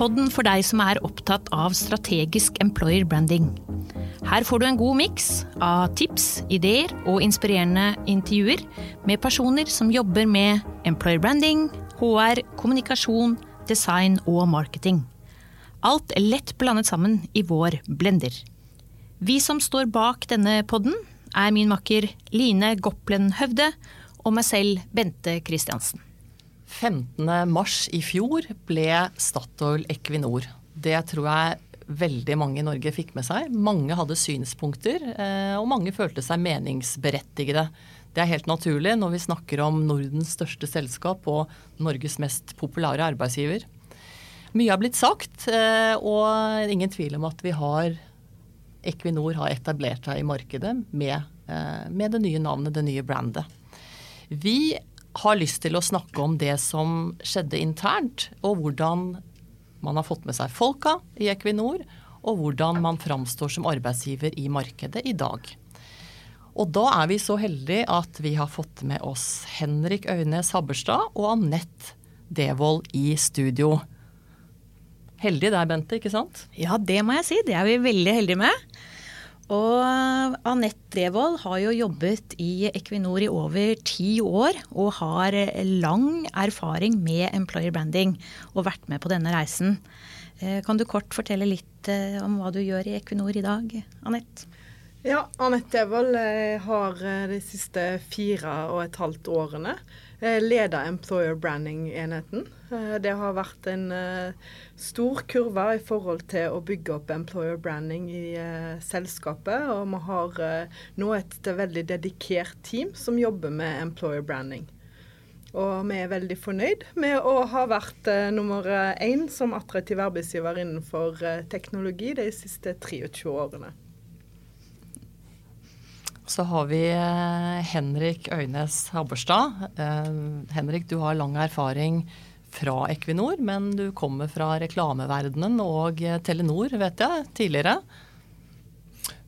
Podden for deg som er opptatt av strategisk employer branding. Her får du en god miks av tips, ideer og inspirerende intervjuer med personer som jobber med employer branding, HR, kommunikasjon, design og marketing. Alt er lett blandet sammen i vår blender. Vi som står bak denne podden, er min makker Line Goplen Høvde og meg selv, Bente Christiansen. 15. mars i fjor ble Statoil Equinor. Det tror jeg veldig mange i Norge fikk med seg. Mange hadde synspunkter, eh, og mange følte seg meningsberettigede. Det er helt naturlig når vi snakker om Nordens største selskap og Norges mest populære arbeidsgiver. Mye har blitt sagt, eh, og ingen tvil om at vi har Equinor har etablert seg i markedet med, eh, med det nye navnet, det nye brandet. Vi har lyst til å snakke om det som skjedde internt, og hvordan man har fått med seg folka i Equinor, og hvordan man framstår som arbeidsgiver i markedet i dag. Og da er vi så heldige at vi har fått med oss Henrik Øynes Habberstad og Anette Devold i studio. Heldig der, Bente, ikke sant? Ja, det må jeg si. Det er vi veldig heldige med. Og Anette Devold har jo jobbet i Equinor i over ti år og har lang erfaring med employer branding og vært med på denne reisen. Eh, kan du kort fortelle litt eh, om hva du gjør i Equinor i dag, Anette? Ja, Anette Devold eh, har de siste fire og et halvt årene leda employer branding-enheten. Det har vært en stor kurve i forhold til å bygge opp employer branding i selskapet. Og vi har nå et, veldig dedikert team som jobber med employer branding. Og vi er veldig fornøyd med å ha vært nummer én som attraktiv arbeidsgiver innenfor teknologi de siste 23 årene. Så har vi Henrik Øynes Habberstad. Henrik, du har lang erfaring fra Equinor, men du kommer fra reklameverdenen og Telenor, vet jeg, tidligere.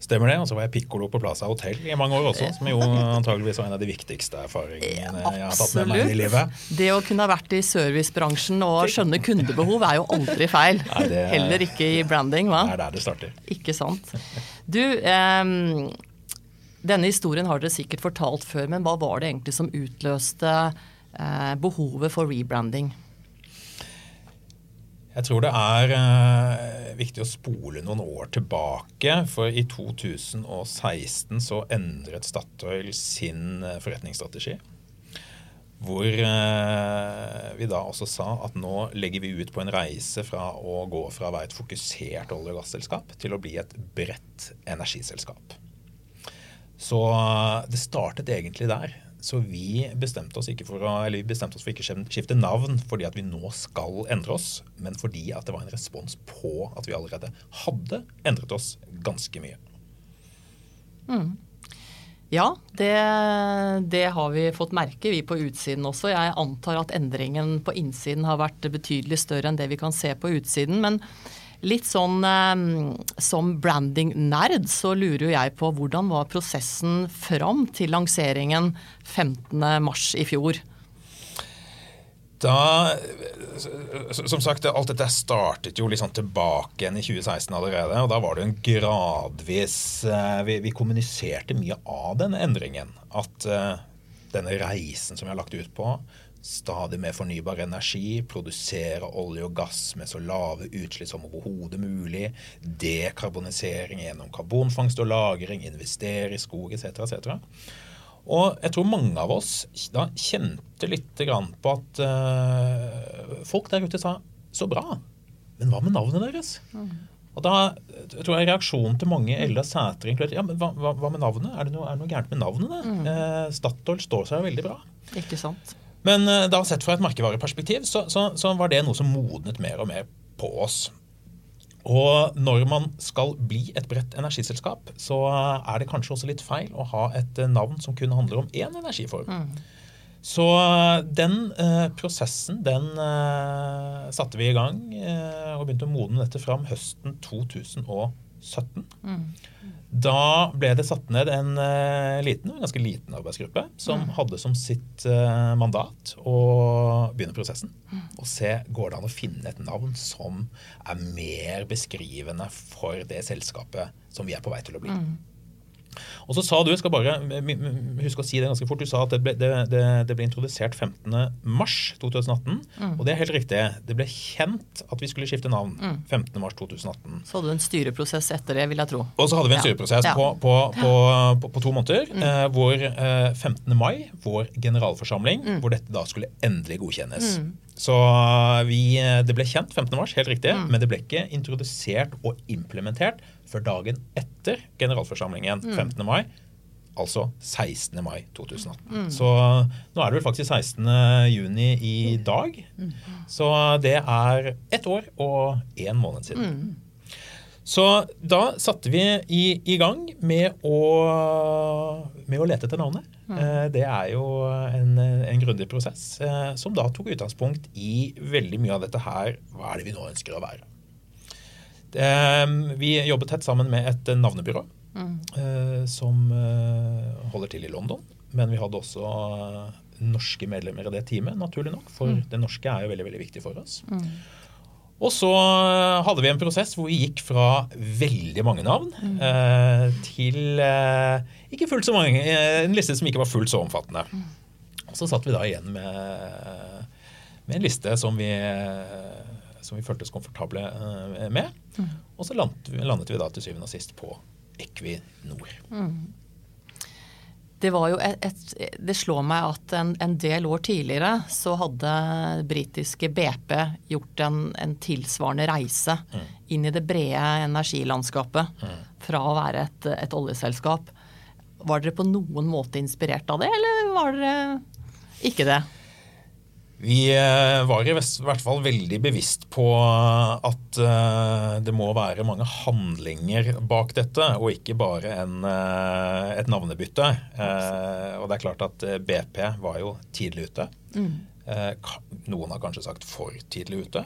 Stemmer det. Og så var jeg pikkolo på Plaza hotell i mange år også, som jo antageligvis var en av de viktigste erfaringene jeg har tatt med meg i livet. Det å kunne ha vært i servicebransjen og skjønne kundebehov er jo aldri feil. Nei, det, Heller ikke i branding, hva? Det er der det starter. Ikke sant. Du, eh, denne historien har dere sikkert fortalt før, men hva var det egentlig som utløste eh, behovet for rebranding? Jeg tror det er eh, viktig å spole noen år tilbake. For i 2016 så endret Statoil sin eh, forretningsstrategi. Hvor eh, vi da også sa at nå legger vi ut på en reise fra å gå fra å være et fokusert olje- og gasselskap til å bli et bredt energiselskap. Så eh, det startet egentlig der. Så vi bestemte oss ikke for å, eller ikke skifte navn fordi at vi nå skal endre oss, men fordi at det var en respons på at vi allerede hadde endret oss ganske mye. Mm. Ja, det, det, har vi fått merke, vi på utsiden også. Jeg antar at endringen på innsiden har vært betydelig større enn det vi kan se på utsiden. Men Litt sånn eh, som branding-nerd så lurer jo jeg på hvordan var prosessen fram til lanseringen 15.3 i fjor? Da, som sagt, Alt dette startet jo liksom tilbake igjen i 2016 allerede. og Da var det en gradvis eh, vi, vi, kommuniserte mye av denne endringen. At uh, denne reisen som vi har lagt ut på, stadig mer fornybar energi, produsere olje og gass med så lave utslipp som overhodet mulig, dekarbonisering gjennom karbonfangst og -lagring, investere i skog etc. etc. Og jeg tror mange av oss da kjente litt på at uh, folk der ute sa så bra, men hva med navnet deres? Mm. Og da jeg tror jeg reaksjonen til mange Ella Sæter inkludert ja, men hva, hva, med navnet? Er det, noe, er det noe gærent med navnet? Mm. Uh, Statoil står seg veldig bra. Ikke sant. Men eh, da sett fra et merkevareperspektiv så, så, så, var det noe som modnet mer og mer på oss. Og når man skal bli et bredt energiselskap, så er det kanskje også litt feil å ha et eh, navn som kun handler om én energiform. Mm. Så eh, den eh, prosessen den eh, satte vi i gang eh, og begynte å modne dette fram høsten 2017. Mm. Da ble det satt ned en uh, liten, ganske liten arbeidsgruppe som hadde som sitt uh, mandat å begynne prosessen. Og se går det an å finne et navn som er mer beskrivende for det selskapet som vi er på vei til å bli. Mm. Og så sa du, jeg skal bare huske å si det ganske fort, du sa at det ble, det, det, det ble introdusert 15.3.2018. Mm. Og det er helt riktig. Det ble kjent at vi skulle skifte navn mm. 15.3.2018. Så hadde du en styreprosess etter det, vil jeg tro. Og så hadde vi en styreprosess ja. på, på, på, på, to måneder. Mm. Eh, hvor eh, 15. mai, vår generalforsamling, mm. hvor dette da skulle endelig godkjennes. Mm. Så vi, eh, det ble kjent 15. mars, helt riktig, mm. men det ble ikke introdusert og implementert før dagen etter generalforsamlingen 15. Mm. mai. Altså 16. mai 2018. Mm. Så nå er det vel faktisk 16. juni i dag. Mm. Så det er ett år og én måned siden. Så da satte vi i, i gang med å, med å, lete etter navnet. Mm. Eh, det er jo en, en grundig prosess eh, som da tok utgangspunkt i veldig mye av dette her. Hva er det vi nå ønsker å være? Vi jobbet tett sammen med et navnebyrå mm. som eh, holder til i London. Men vi hadde også norske medlemmer i det teamet, naturlig nok. For mm. det norske er jo veldig, veldig viktig for oss. Mm. Og så hadde vi en prosess hvor vi gikk fra veldig mange navn mm. eh, til eh, ikke fullt så mange, en liste som ikke var fullt så omfattende. Mm. Og så satt vi da igjen med, med en liste som vi som vi føltes komfortable eh, med. Mm. Og så landet vi, landet vi, da til syvende og sist på Equinor. Mm. Det, var jo et, et, det slår meg at en, en, del år tidligere så hadde britiske BP gjort en, en tilsvarende reise mm. inn i det brede energilandskapet mm. fra å være et, et oljeselskap. Var dere på noen måte inspirert av det, eller var dere ikke det? Vi eh, var i hvert fall veldig bevisst på at eh, det må være mange handlinger bak dette, og ikke bare en, eh, et navnebytte. Og det er klart at BP var jo tidlig ute. Mm. Noen har kanskje sagt for tidlig ute.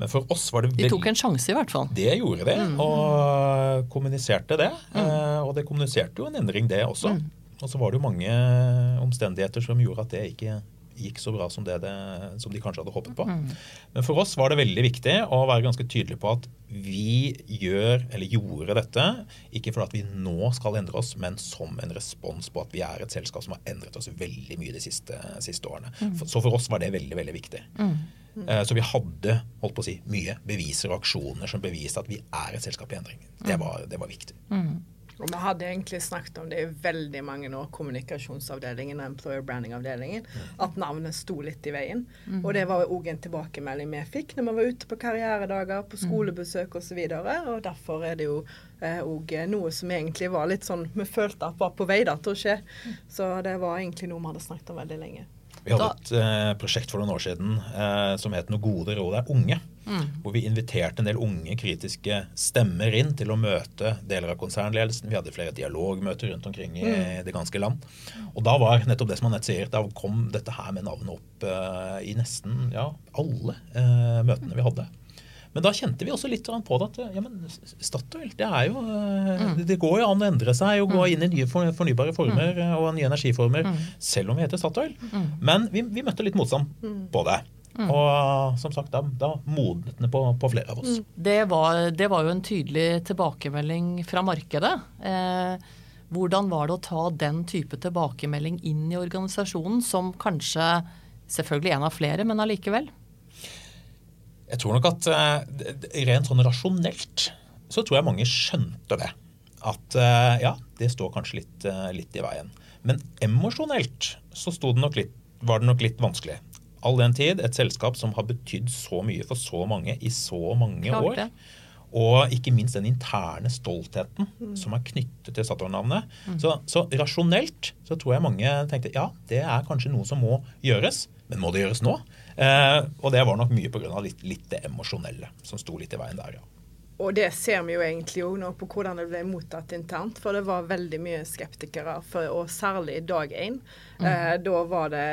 Men for oss var det veldig... De tok en sjanse, i hvert fall. Det gjorde de, mm. og kommuniserte det. Mm. Og det kommuniserte jo en endring, det også. Mm. Og så var det jo mange omstendigheter som gjorde at det ikke gikk så bra som, det, det, som de kanskje hadde håpet på. Mm. Men for oss var det veldig viktig å være ganske tydelig på at vi gjør, eller gjorde dette ikke for at vi nå skal endre oss, men som en respons på at vi er et selskap som har endret oss veldig mye de siste, siste årene. Mm. Så for oss var det veldig, veldig viktig. Mm. Eh, så vi hadde holdt på å si, mye beviser og aksjoner som beviste at vi er et selskap i endring. Det var, det var viktig. Og vi hadde egentlig snakket om det i veldig mange år, kommunikasjonsavdelingen og employer branding-avdelingen, at navnet sto litt i veien. Mm. Og det var òg en tilbakemelding vi fikk når vi var ute på karrieredager, på mm. skolebesøk osv. Og, så og derfor er det jo òg eh, noe som egentlig var litt sånn Vi følte at var på vei da til å skje. Mm. Så det var egentlig noe vi hadde snakket om veldig lenge. Vi hadde et eh, prosjekt for noen år siden eh, som het 'Noe gode råd er unge'. Mm. Hvor vi inviterte en del unge kritiske stemmer inn til å møte deler av konsernledelsen. Vi hadde flere dialogmøter rundt omkring i mm. det ganske land. Og da var nettopp det som Anette sier, da kom dette her med navnet opp uh, i nesten ja, alle uh, møtene vi hadde. Men da kjente vi også litt på det at ja, men Statoil det er jo eh, mm. Det går jo an å endre seg og gå mm. inn i nye fornybare former mm. og nye energiformer, mm. selv om vi heter Statoil. Mm. Men vi, vi, møtte litt motstand mm. på det. Og som sagt, da, da modnet den på, på, flere av oss. Det var, det var, jo en tydelig tilbakemelding fra markedet. Eh, hvordan var det å ta den type tilbakemelding inn i organisasjonen, som kanskje selvfølgelig en av flere, men allikevel? Jeg tror nok at uh, rent sånn rasjonelt så tror jeg mange skjønte det. At uh, ja, det står kanskje litt, litt i veien. Men emosjonelt så det litt, var det nok litt vanskelig. All den tid et selskap som har betydd så mye for så mange i så mange år. Og ikke minst den interne stoltheten mm. som er knyttet til Statoil-navnet. Mm. Så, så, rasjonelt så tror jeg mange tenkte ja, det er kanskje noe som må gjøres. Men må det gjøres nå? Eh, og det var nok mye pga. Litt, litt det emosjonelle som sto litt i veien der, ja. Og det ser vi jo egentlig òg nå på hvordan det ble mottatt internt. For det var veldig mye skeptikere, for, og særlig dag én. Mm. Eh, da var det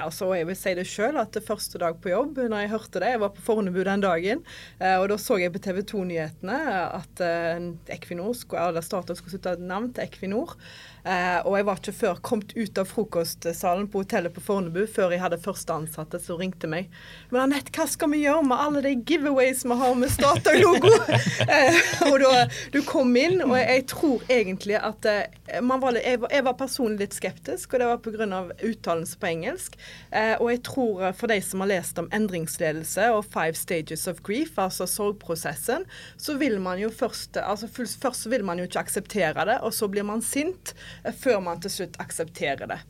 altså, Jeg vil si det sjøl, at det første dag på jobb, når jeg hørte det Jeg var på Fornebu den dagen, eh, og da så jeg på TV 2-nyhetene at eh, Equinor, eller Statoil skulle slutte et navn til Equinor. Eh, og jeg var ikke før kommet ut av frokostsalen på hotellet på Fornebu før jeg hadde første ansatte som ringte meg. Men Anette, hva skal vi gjøre med alle de giveaways vi har med Statoil-logo? eh, og da du kom inn, og jeg, tror egentlig at eh, var, jeg, var, jeg, var, personlig litt skeptisk, og det var pga. uttalelse på engelsk. Eh, og jeg tror for de som har lest om endringsledelse og five stages of grief, altså sorgprosessen, så vil man jo først altså Først vil man jo ikke akseptere det, og så blir man sint. Eh, før man til slutt aksepterer det.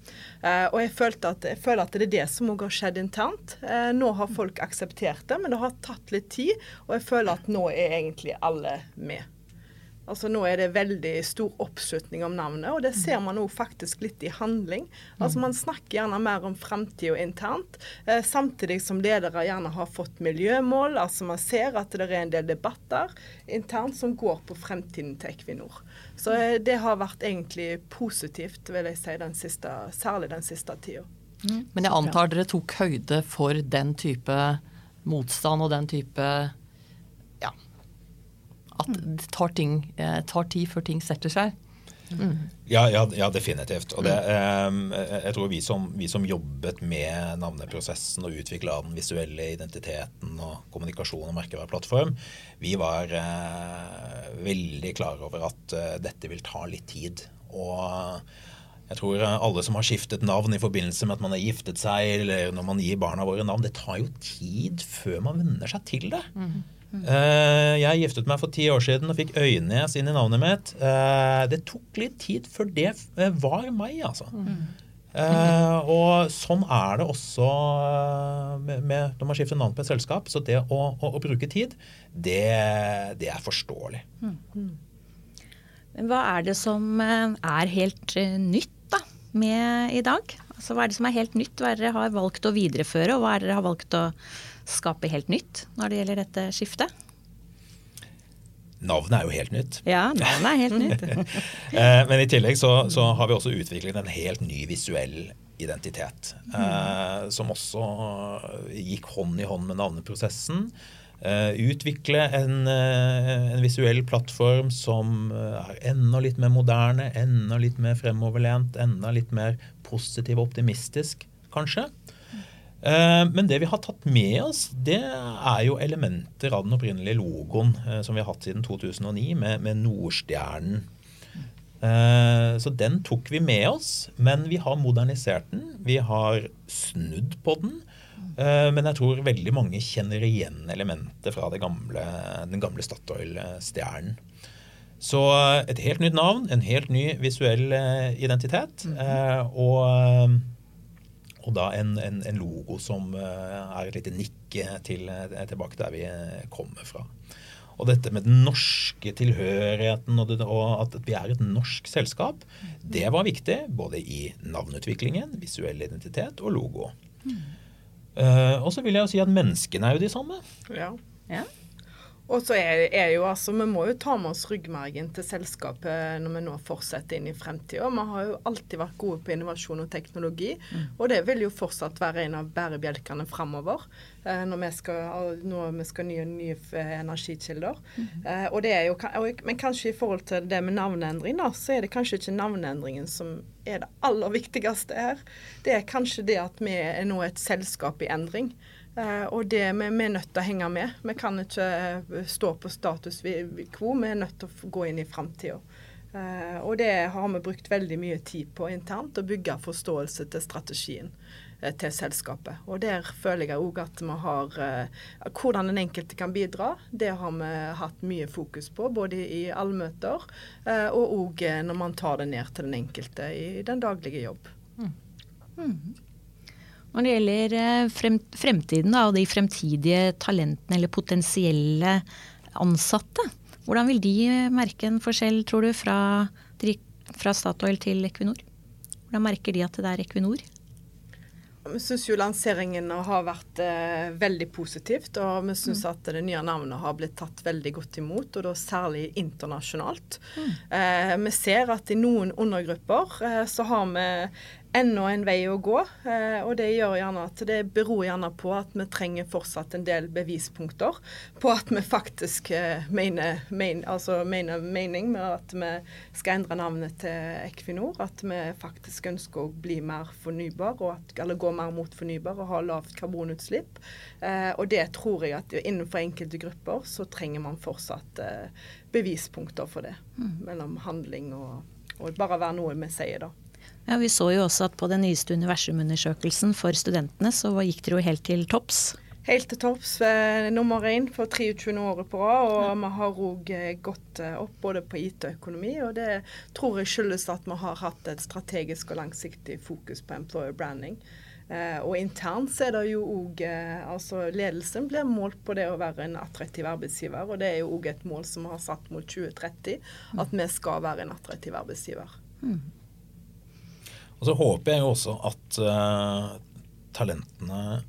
Eh, og jeg, at, jeg føler at det er det som òg har skjedd internt. Eh, nå har folk akseptert det, men det har tatt litt tid, og jeg føler at nå er egentlig alle med. Altså Nå er det veldig stor oppslutning om navnet, og det ser man òg faktisk litt i handling. Altså Man snakker gjerne mer om framtida internt, eh, samtidig som ledere gjerne har fått miljømål. Altså Man ser at det er en del debatter internt som går på fremtiden til Equinor. Så eh, det har vært egentlig positivt, vil jeg si, den siste, særlig den siste tida. Mm. Men jeg antar dere tok høyde for den type motstand og den type at det tar, ting, eh, tar tid før ting setter seg. Mm. Ja, ja, ja, definitivt. Og det, um, jeg tror vi som, vi som, jobbet med navneprosessen og utvikla den visuelle identiteten og kommunikasjon og merkevareplattform, vi var uh, veldig klar over at uh, dette vil ta litt tid. Og jeg tror alle som har skiftet navn i forbindelse med at man har giftet seg, eller når man gir barna våre navn, det tar jo tid før man venner seg til det. Mm. Uh, jeg giftet meg for ti år siden og fikk Øynes inn i navnet mitt. Uh, det tok litt tid før det eh, var meg, altså. Uh, og sånn er det også med, med, når man skifter navn på et selskap. Så det å, å, å bruke tid, det, det, er forståelig. Men hva er det som er helt nytt da, med i dag? Altså, hva er det som er helt nytt? Hva er det dere har valgt å videreføre, og hva er det dere har valgt å skape helt nytt når det gjelder dette skiftet? Navnet er jo helt nytt. Ja, navnet er helt nytt. Eh, men i tillegg så, så, har vi også utviklet en helt ny visuell identitet. Eh, som også gikk hånd i hånd med navneprosessen. Eh, utvikle en, eh, en, visuell plattform som er enda litt mer moderne, enda litt mer fremoverlent, enda litt mer positiv og optimistisk, kanskje. Eh, men det vi har tatt med oss, det er jo elementer av den opprinnelige logoen eh, som vi har hatt siden 2009, med, med Nordstjernen. Eh, så den tok vi med oss, men vi har modernisert den. Vi har snudd på den. Men jeg tror veldig mange kjenner igjen elementet fra gamle, den gamle Statoil-stjernen. Så et helt nytt navn, en helt ny visuell identitet. Mm. Og og da en, en, en, logo som eh, er et lite nikk til, eh, tilbake der vi eh, kommer fra. Og dette med den norske tilhørigheten og, det, og, at vi er et norsk selskap, det var viktig både i navnutviklingen, visuell identitet og logo. Mm. Uh, og så vil jeg jo si at menneskene er jo de samme. Ja. ja. Og så er, er, jo altså, Vi må jo ta med oss ryggmargen til selskapet når vi nå fortsetter inn i fremtida. Vi har jo alltid vært gode på innovasjon og teknologi, mm. og det vil jo fortsatt være en av bærebjelkene framover. Eh, når vi skal, når vi skal nye, nye eh, energikilder. Mm. Eh, og det er jo, men kanskje i forhold til det med navneendring, da, så er det kanskje ikke navneendringen som er det aller viktigste her. Det er kanskje det at vi er nå et selskap i endring. Uh, og det vi, vi, er nødt til å henge med. Vi kan ikke uh, stå på status quo, vi er nødt til å gå inn i framtida. Uh, og det har vi brukt veldig mye tid på internt, å bygge forståelse til strategien til selskapet. Og der føler jeg òg at vi har Hvordan den enkelte kan bidra, det har vi hatt mye fokus på, både i allmøter og òg når man tar det ned til den enkelte i den daglige jobb. Mm. Mm. Når det gjelder eh, fremtiden da, og de fremtidige talentene eller potensielle ansatte, hvordan vil de merke en forskjell, tror du, fra, fra Statoil til Equinor? Hvordan merker de at det er Equinor? Vi syns jo lanseringen har vært eh, veldig positivt. Og vi syns mm. at det nye navnet har blitt tatt veldig godt imot, og da særlig internasjonalt. Mm. Eh, vi ser at i noen undergrupper eh, så har vi enda en vei å gå. Eh, og det at det beror gjerne på at vi trenger fortsatt en del bevispunkter på at vi faktisk mener, mener, altså mener mening med at vi skal endre navnet til Equinor. At vi faktisk ønsker å bli mer fornybar, at, eller gå mer mot fornybar og ha lavt karbonutslipp. Eh, og det tror jeg at innenfor enkelte grupper så trenger man fortsatt eh, bevispunkter for det. Mm. Mellom handling og, og bare være noe vi sier, da. Ja, Vi så jo også at på den nyeste universumundersøkelsen for studentene, så gikk dere jo helt til topps. Helt til topps. Eh, nummer én for 23. året på rad. Og ja. vi har òg eh, gått eh, opp både på IT og økonomi. Og det tror jeg skyldes at vi har hatt et strategisk og langsiktig fokus på employer branding. Eh, og internt så er det jo òg eh, Altså ledelsen blir målt på det å være en attraktiv arbeidsgiver. Og det er jo òg et mål som vi har satt mot 2030, at vi skal være en attraktiv arbeidsgiver. Mm. Og så håper jeg jo også at uh, talentene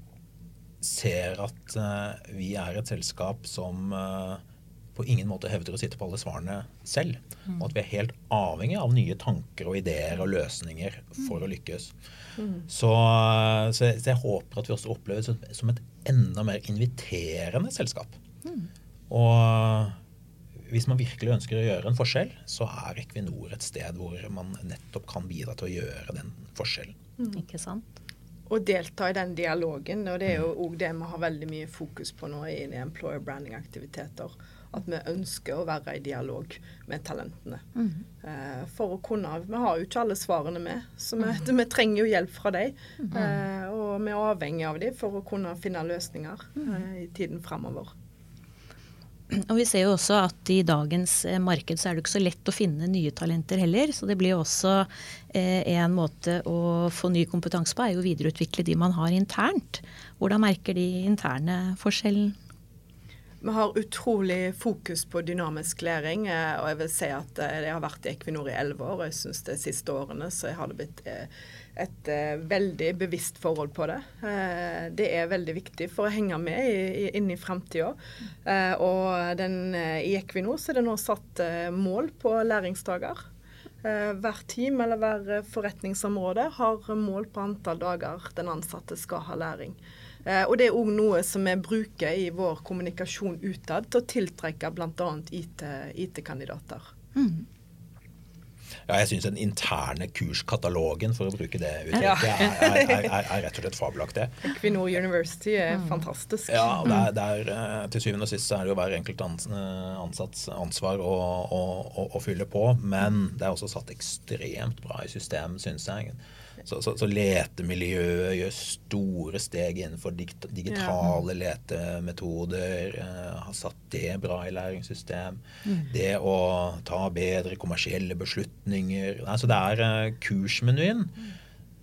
ser at uh, vi er et selskap som uh, på ingen måte hevder å sitte på alle svarene selv. Mm. Og at vi er helt avhengig av nye tanker og ideer og løsninger for mm. å lykkes. Mm. Så, så, jeg, så, jeg, håper at vi også oppleves som, som et enda mer inviterende selskap. Mm. Og hvis man virkelig ønsker å gjøre en forskjell, så er Equinor et sted hvor man nettopp kan bidra til å gjøre den forskjellen. Mm. Ikke sant? Og delta i den dialogen. Og det er jo òg det vi har veldig mye fokus på nå i employer branding-aktiviteter. At vi ønsker å være i dialog med talentene. Mm. Eh, for å kunne Vi har jo ikke alle svarene med, så vi, mm. vi trenger jo hjelp fra dem. Mm. Eh, og vi er avhengig av dem for å kunne finne løsninger mm. eh, i tiden framover. Og vi ser jo også at i dagens eh, marked så er det ikke så lett å finne nye talenter heller. Så det blir jo også eh, en måte å få ny kompetanse på, er jo å videreutvikle de man har internt. Hvordan merker de interne forskjellen? Vi har utrolig fokus på dynamisk læring. Eh, og jeg vil si at jeg har vært i Equinor i elleve år. og jeg synes de siste årene så har det blitt et uh, veldig bevisst forhold på det. Uh, det er veldig viktig for å henge med i, inn i framtida. Uh, og den, i Equinor så er det nå satt mål på læringsdager. Hvert team eller hver forretningsområde har mål på antall dager den ansatte skal ha læring. Og det er òg noe som vi bruker i vår kommunikasjon utad til å tiltrekke bl.a. IT-kandidater. IT mm. Ja, jeg syns den interne kurskatalogen, for å bruke det uttrykket, ja. er, er, er, er, rett og slett fabelaktig. Equinor University er mm. fantastisk. Ja, og der, der, eh, Til syvende og sist så er det jo hver enkelt eh, ansatts ansvar å, å, å, å, fylle på. Men det er også satt ekstremt bra i system, syns jeg. Så, så, så, letemiljøet gjør store steg innenfor digitale ja. letemetoder. Uh, har satt det bra i læringssystem. Mm. Det å ta bedre kommersielle beslutninger. Altså det er uh, kursmenyen. Mm.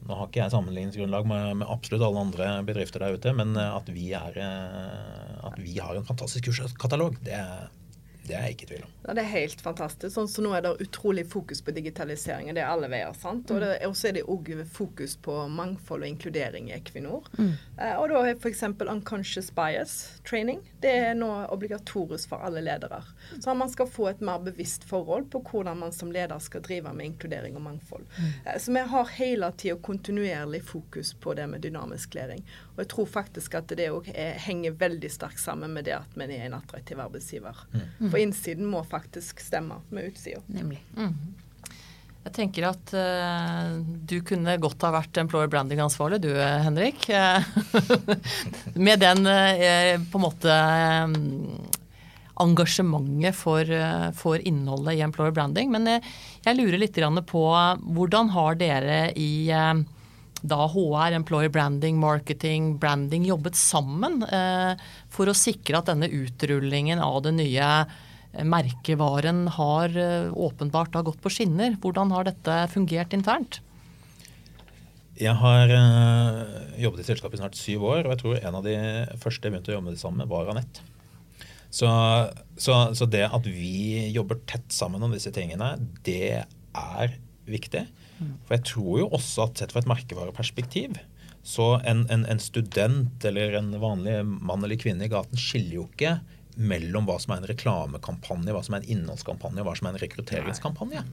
Nå har ikke jeg sammenligningsgrunnlag med, med, absolutt alle andre bedrifter der ute, men uh, at vi, er, at vi har en fantastisk kurskatalog, det er det er jeg ikke i tvil om. Ja, Det er helt fantastisk. Sånn så Nå er det utrolig fokus på digitalisering. Det er alle veier. sant? Og mm. så er det òg fokus på mangfold og inkludering i Equinor. Mm. Eh, og da er f.eks. unconscious bias training. Det er nå obligatorisk for alle ledere. Så man skal få et mer bevisst forhold på hvordan man som leder skal drive med inkludering og mangfold. Mm. Eh, så vi har hele tida kontinuerlig fokus på det med dynamisk læring. Og jeg tror faktisk at det òg henger veldig sterkt sammen med det at vi er en attraktiv arbeidsgiver. Mm. For innsiden må faktisk stemme med utsida. Nemlig. Mm. Jeg tenker at uh, du kunne godt ha vært employer branding-ansvarlig, du Henrik. med den uh, på en måte um, engasjementet for, uh, for, innholdet i employer branding. Men jeg lurer litt på hvordan har dere i da HR, employer branding, marketing, branding jobbet sammen eh, for å sikre at denne utrullingen av den nye eh, merkevaren har eh, åpenbart har gått på skinner. Hvordan har dette fungert internt? Jeg har jobbet i selskapet i snart syv år, og jeg tror en av de første jeg begynte å jobbe sammen med, var Anette. Så, så, så, det at vi jobber tett sammen om disse tingene, det er viktig. For jeg tror jo også at sett fra et merkevareperspektiv Så en, en, en student eller en vanlig mann eller kvinne i gaten skiller jo ikke mellom hva som er en reklamekampanje, hva som er en innholdskampanje hva som er en rekrutteringskampanje.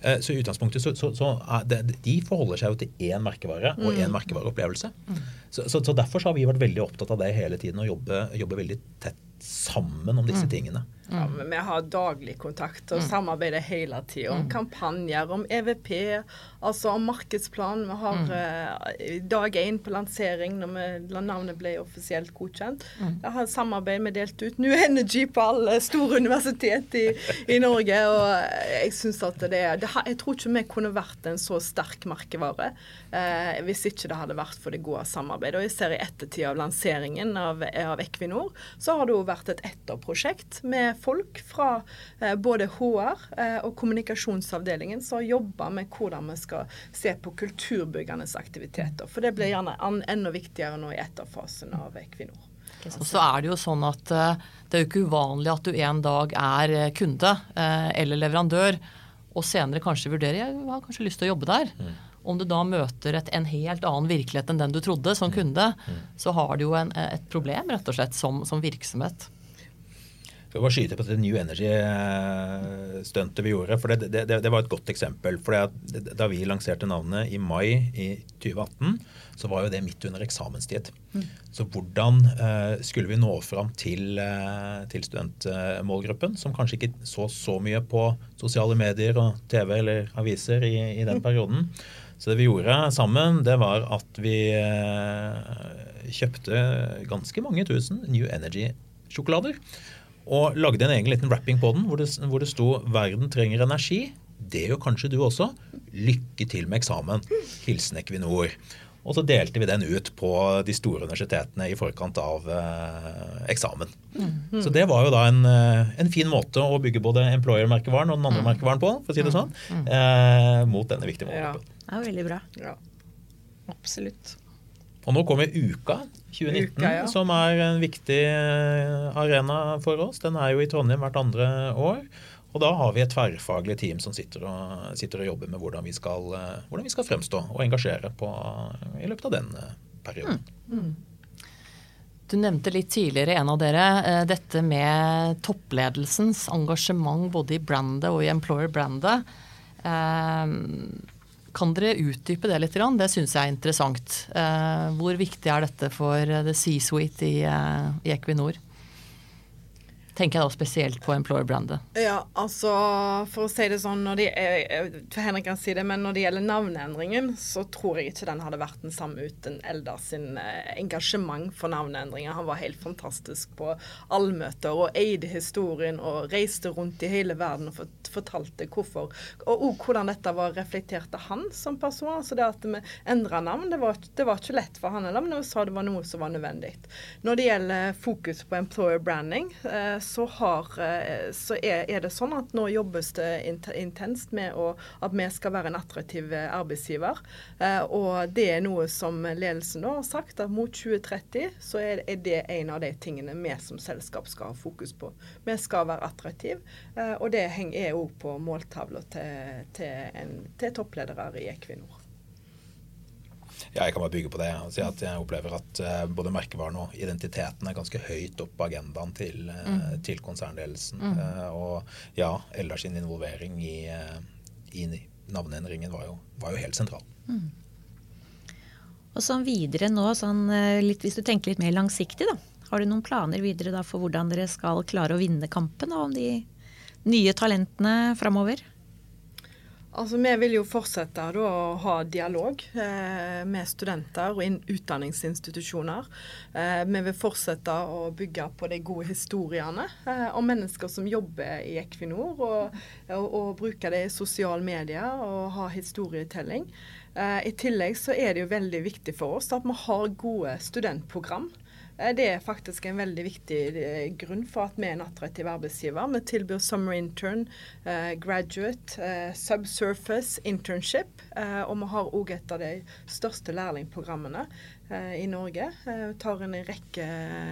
Eh, så i utgangspunktet så, så, så det, De forholder seg jo til én merkevare og én merkevareopplevelse. Så, så, så, Derfor har vi vært veldig opptatt av det hele tiden og jobbe, jobbe veldig tett sammen om disse tingene. Ja, Vi har daglig kontakt og mm. samarbeider hele tida om mm. kampanjer, om EVP, altså om markedsplan. Vi har mm. uh, dag én på lansering når vi, navnet ble offisielt godkjent. Mm. Jeg har samarbeid med delt ut New Energy på alle store universitet i, i Norge. og Jeg synes at det, er jeg tror ikke vi kunne vært en så sterk merkevare uh, hvis ikke det hadde vært for det gode samarbeidet. Og jeg ser i ettertid av lanseringen av, av Equinor, så har det jo vært et etterprosjekt med folk fra eh, både HR eh, og kommunikasjonsavdelingen som jobber med hvordan vi skal se på kulturbyggernes aktiviteter. For det blir gjerne enda viktigere nå i etterfasen av Equinor. Og så er det jo sånn at uh, det er jo ikke uvanlig at du en dag er kunde eller leverandør, og senere kanskje vurderer jeg har kanskje lyst til å jobbe der. Mm. Om du da møter et, en helt annen virkelighet enn den du trodde som mm. kunde, mm. så har du jo en, et problem rett og slett som, som virksomhet. Skal bare skyte på det New Energy-stuntet vi gjorde. for det, det, det, var et godt eksempel. for Da vi lanserte navnet i mai i 2018, så var jo det midt under eksamenstid. Mm. Så hvordan eh, skulle vi nå fram til, eh, til, studentmålgruppen, som kanskje ikke så så mye på sosiale medier og TV eller aviser i, i den perioden. Så det vi gjorde sammen, det var at vi eh, kjøpte ganske mange tusen New Energy-sjokolader. Og lagde en egen liten wrapping på den hvor det, hvor det sto 'Verden trenger energi'. Det gjør kanskje du også. Lykke til med eksamen. Hilsen Equinor. Og så delte vi den ut på de store universitetene i forkant av eh, eksamen. Mm. Så det var jo da en, eh, en, fin måte å bygge både employer-merkevaren og den andre mm. merkevaren på, for å si det sånn, mm. eh, mot denne viktige målgruppen. Ja. Det er veldig bra. Ja. Absolutt. Og nå kommer Uka 2019, Uka, ja. som er en viktig eh, arena for oss. Den er jo i Trondheim hvert andre år. Og da har vi et tverrfaglig team som sitter og, sitter og jobber med hvordan vi, skal, eh, hvordan vi, skal, fremstå og engasjere på, i løpet av den eh, perioden. Mm. Mm. Du nevnte litt tidligere, en av dere, dette med toppledelsens engasjement både i brandet og i employer-brandet. Kan dere utdype det litt? Det syns jeg er interessant. Eh, hvor viktig er dette for the C-suite eh, i Equinor? Tenker jeg da spesielt på employer-brandet. Ja, altså for å si det sånn når de, for Henrik kan si det, men når det gjelder navneendringen, så tror jeg ikke den hadde vært den samme uten Eldar sin eh, engasjement for navneendringer. Han var helt fantastisk på allmøter og eide historien og reiste rundt i hele verden og fortalte hvorfor. Og, òg hvordan dette var reflektert av han som person. altså det at vi endra navn, det var, det var, ikke lett for han heller, men vi sa det var noe som var nødvendig. Når det gjelder fokus på employer branding, eh, så, har, eh, så er, er, det sånn at nå jobbes det intenst med å, at vi skal være en attraktiv eh, arbeidsgiver. Eh, og det er noe som ledelsen nå har sagt, at mot 2030 så er, det en av de tingene vi som selskap skal ha fokus på. Vi skal være attraktive, og det er òg på måltavla til, til, til toppledere i Equinor. Ja, jeg kan bare bygge på det og si at jeg opplever at uh, både merkevaren og identiteten er ganske høyt opp på agendaen til, uh, mm. til konsernledelsen. Mm. Uh, og ja, Eldar sin involvering i, i navneendringen var jo, var jo, helt sentral. Mm. Og sånn videre nå, sånn, litt, hvis du tenker litt mer langsiktig, da. Har du noen planer videre da for hvordan dere skal klare å vinne kampen om de nye talentene framover? Altså, Vi vil jo fortsette da, å ha dialog eh, med studenter og utdanningsinstitusjoner. Eh, vi vil fortsette å bygge på de gode historiene eh, om mennesker som jobber i Equinor, og, og, og bruke det i sosiale medier og ha historietelling. Eh, I tillegg så er det jo veldig viktig for oss at vi har gode studentprogram. Eh, det er faktisk en veldig viktig eh, grunn for at vi er en attraktiv arbeidsgiver. Vi tilbyr summer intern, eh, graduate, subsurface, internship. Og vi har òg et av de største lærlingprogrammene i Norge. Vi tar en rekke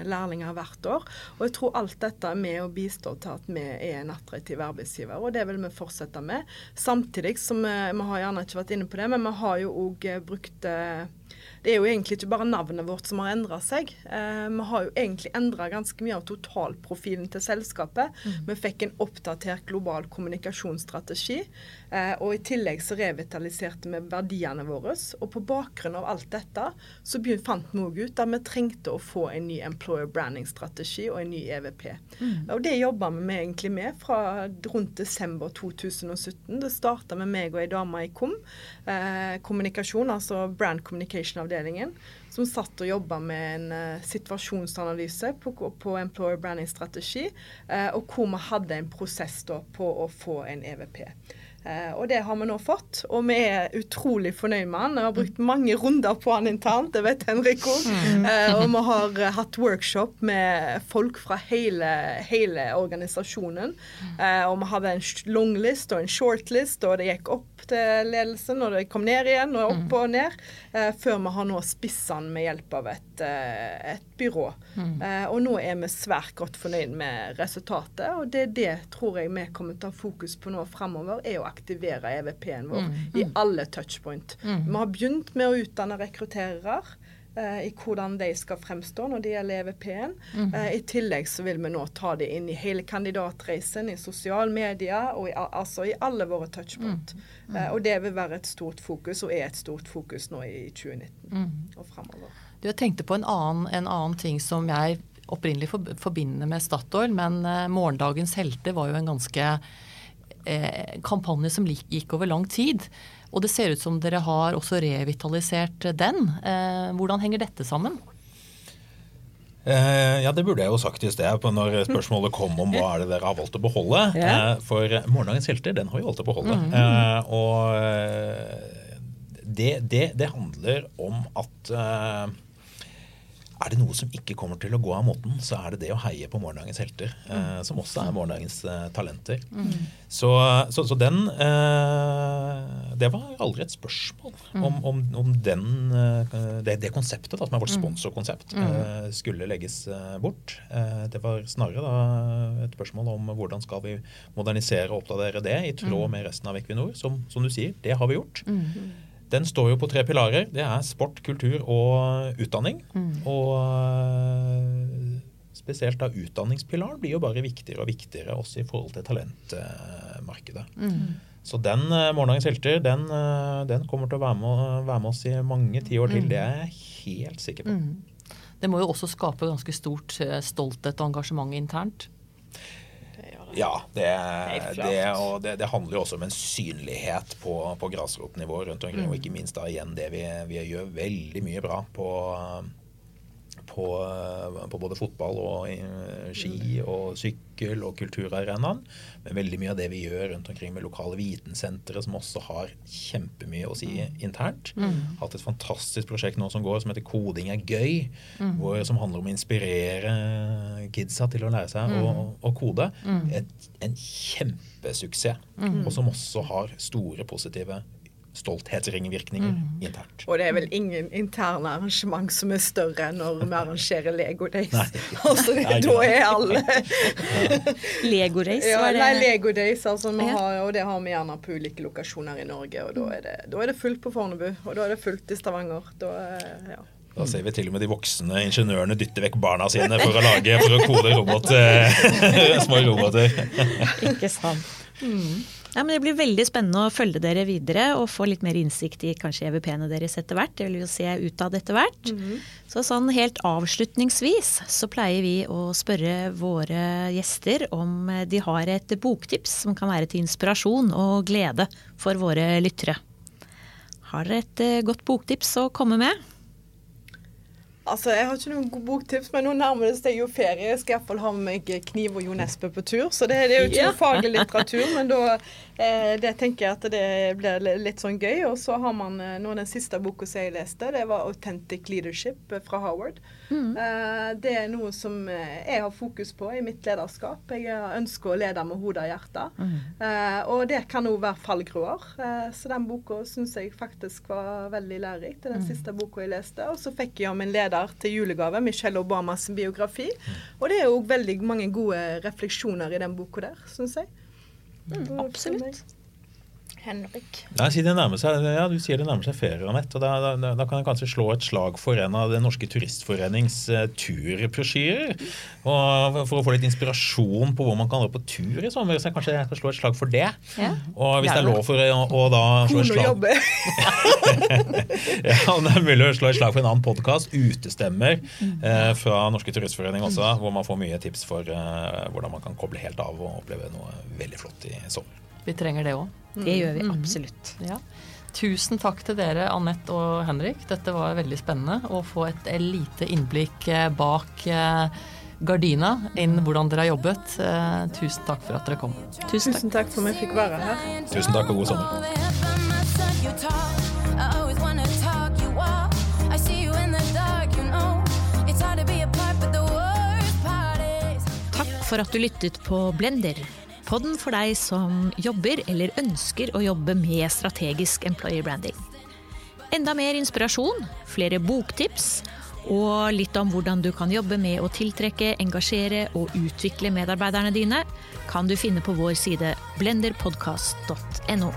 lærlinger hvert år. Og jeg tror alt dette er med å bistå til at vi er en attraktiv arbeidsgiver, og det vil vi fortsette med. Samtidig som vi, vi har gjerne ikke vært inne på det, men vi har jo òg brukt det er jo egentlig ikke bare navnet vårt som har endra seg. Eh, vi har jo egentlig endra ganske mye av totalprofilen til selskapet. Mm. Vi fikk en oppdatert global kommunikasjonsstrategi. Eh, og i tillegg så revitaliserte vi verdiene våre. Og på bakgrunn av alt dette så fant vi òg ut at vi trengte å få en ny employer branding-strategi og en ny EVP. Mm. Og det jobba vi med, egentlig med fra rundt desember 2017. Det starta med meg og ei dame i KOM, eh, kommunikasjon, altså brand communication avdelingen, som satt og jobba med en uh, situasjonsanalyse på, på employer branding-strategi, uh, og hvor vi hadde en prosess da på å få en EVP. Eh, og det har vi nå fått, og vi er utrolig fornøyd med han. Vi har brukt mange runder på han internt, det vet Henrico. Mm. Eh, og vi har eh, hatt workshop med folk fra hele, hele organisasjonen. Og vi hadde en longlist og en shortlist, og det gikk opp til ledelsen, og det kom ned igjen, og opp og ned. Før vi har nå spissa han med hjelp av et, et byrå. Mm. og nå er vi svært godt fornøyd med resultatet, og det er det tror jeg vi kommer til å ha fokus på nå fremover, er å aktivere EVP-en vår mm. i alle touchpoint. Mm. Vi har begynt med å utdanne rekrutterere uh, i hvordan de skal fremstå når det gjelder EVP-en. Mm. eh, I tillegg så vil vi nå ta det inn i hele kandidatreisen, i sosiale medier og i, altså i alle våre touchpoint. Uh, og det vil være et stort fokus, og er et stort fokus nå i 2019 og fremover. Du, jeg tenkte på en annen, en annen ting som jeg opprinnelig forbinder med Statoil, men morgendagens helter var jo en ganske eh, kampanje som gikk over lang tid. Og det ser ut som dere har også revitalisert den. Eh, hvordan henger dette sammen? Eh, ja, det burde jeg jo sagt i sted når spørsmålet kom om hva er det dere har valgt å beholde. Eh, for Morgendagens helter, den har vi valgt å beholde. Mm. Eh, og eh, det, det, det, handler om at er det noe som ikke kommer til å gå av måten, så er det det å heie på morgendagens helter. Mm. Eh, som også er morgendagens eh, talenter. Mm. Så, så, så, den eh, Det var aldri et spørsmål mm. om, om, om den, eh, det, det, konseptet, da, som er vårt mm. sponsorkonsept, mm. eh, skulle legges eh, bort. det var snarere da et spørsmål om hvordan skal vi modernisere og oppdatere det i tråd mm. med resten av Equinor. Som, som du sier, det har vi gjort. Den står jo på tre pilarer. Det er sport, kultur og utdanning. Mm. Og eh, spesielt da utdanningspilaren blir jo bare viktigere og viktigere også i forhold til talentmarkedet. Mm. Så den uh, Morgendagens helter den, den, kommer til å være med, være med, oss i mange tiår til. Mm. Det er jeg helt sikker på. Mm. Det må jo også skape ganske stort stolthet og engasjement internt. Ja, det, det, og det, det, handler jo også om en synlighet på, på grasrotnivå rundt omkring. Mm. Og ikke minst da igjen det vi, vi gjør veldig mye bra på på, på, både fotball og eh, ski og sykkel og kulturarenaen. Men veldig mye av det vi gjør rundt omkring med lokale vitensentre, som også har kjempemye å si internt. Mm. Hatt et fantastisk prosjekt nå som går som heter Koding er gøy. Mm. Hvor, som handler om å inspirere kidsa til å lære seg mm. å, å, kode. Mm. Et, en kjempesuksess. Mm. Og som også har store positive stolthetsringvirkninger mm. internt. Og det er vel ingen interne arrangement som er større enn når vi arrangerer Lego Days. Altså, det, da er alle Lego Days? Ja, nei, Lego Days, altså, har, og det har vi gjerne på ulike lokasjoner i Norge. Og da er det, da er det fullt på Fornebu, og da er det fullt i Stavanger. Da, ja. Da ser vi til og med de voksne ingeniørene dytte vekk barna sine for å lage, for å kode robot, små roboter. Ikke sant. Mm. Ja, men Det blir veldig spennende å følge dere videre og få litt mer innsikt i kanskje EVP-ene deres etter hvert. Det vil vi jo se utad etter hvert. Mm -hmm. Så sånn helt avslutningsvis så pleier vi å spørre våre gjester om de har et boktips som kan være til inspirasjon og glede for våre lyttere. Har dere et eh, godt boktips å komme med? Altså, Jeg har ikke noen god boktips, men nå nærmer det seg jo ferie. Jeg skal iallfall ha med meg Kniv og Jo Nesbø på tur. Så det, det er jo ikke noe faglig litteratur, men da det tenker jeg at det blir litt sånn gøy. Og så har man eh, nå den siste boka som jeg leste, det var 'Authentic Leadership' eh, fra Howard. Mm. Eh, det er noe som eh, jeg har fokus på i mitt lederskap. Jeg ønsker å lede med hodet og hjertet. Mm. Eh, og det kan òg være fallgruer. så den boka syns jeg faktisk var veldig lærerik. Det er den mm. siste boka jeg leste. Og så fikk jeg om en leder til julegave, Michelle Obamas biografi. Og det er jo veldig mange gode refleksjoner i den boka der, syns jeg. Mm, absolutt. Henrik. Nei, si det nærmer seg, ja, Du sier det nærmer seg ferie, Anette. og Da, da, da, kan jeg kanskje slå et slag for en av Det Norske Turistforenings uh, turbrosjyrer. For å få litt inspirasjon på hvor man kan dra på tur i sommer, så jeg kanskje jeg skal slå et slag for det. Ja. Og hvis det er lov for å, å da slå et Kone slag ja, om Det er mulig å slå et slag for en annen podkast, Utestemmer, uh, fra Norske Turistforening også, hvor man får mye tips for uh, hvordan man kan koble helt av og oppleve noe veldig flott i sommer. Vi trenger det òg. Det gjør vi absolutt. Ja. Tusen takk til dere, Anette og Henrik. Dette var veldig spennende å få et lite innblikk eh, bak eh, gardina inn hvordan dere har jobbet. Eh, Tusen takk for at dere kom. Tusen takk. Tusen takk for at vi fikk være her. Tusen takk og god sommer. Takk for at du lyttet på Blender. Podden for deg som jobber eller ønsker å jobbe med strategisk employer branding. Enda mer inspirasjon, flere boktips og litt om hvordan du kan jobbe med å tiltrekke, engasjere og utvikle medarbeiderne dine, kan du finne på vår side blenderpodkast.no.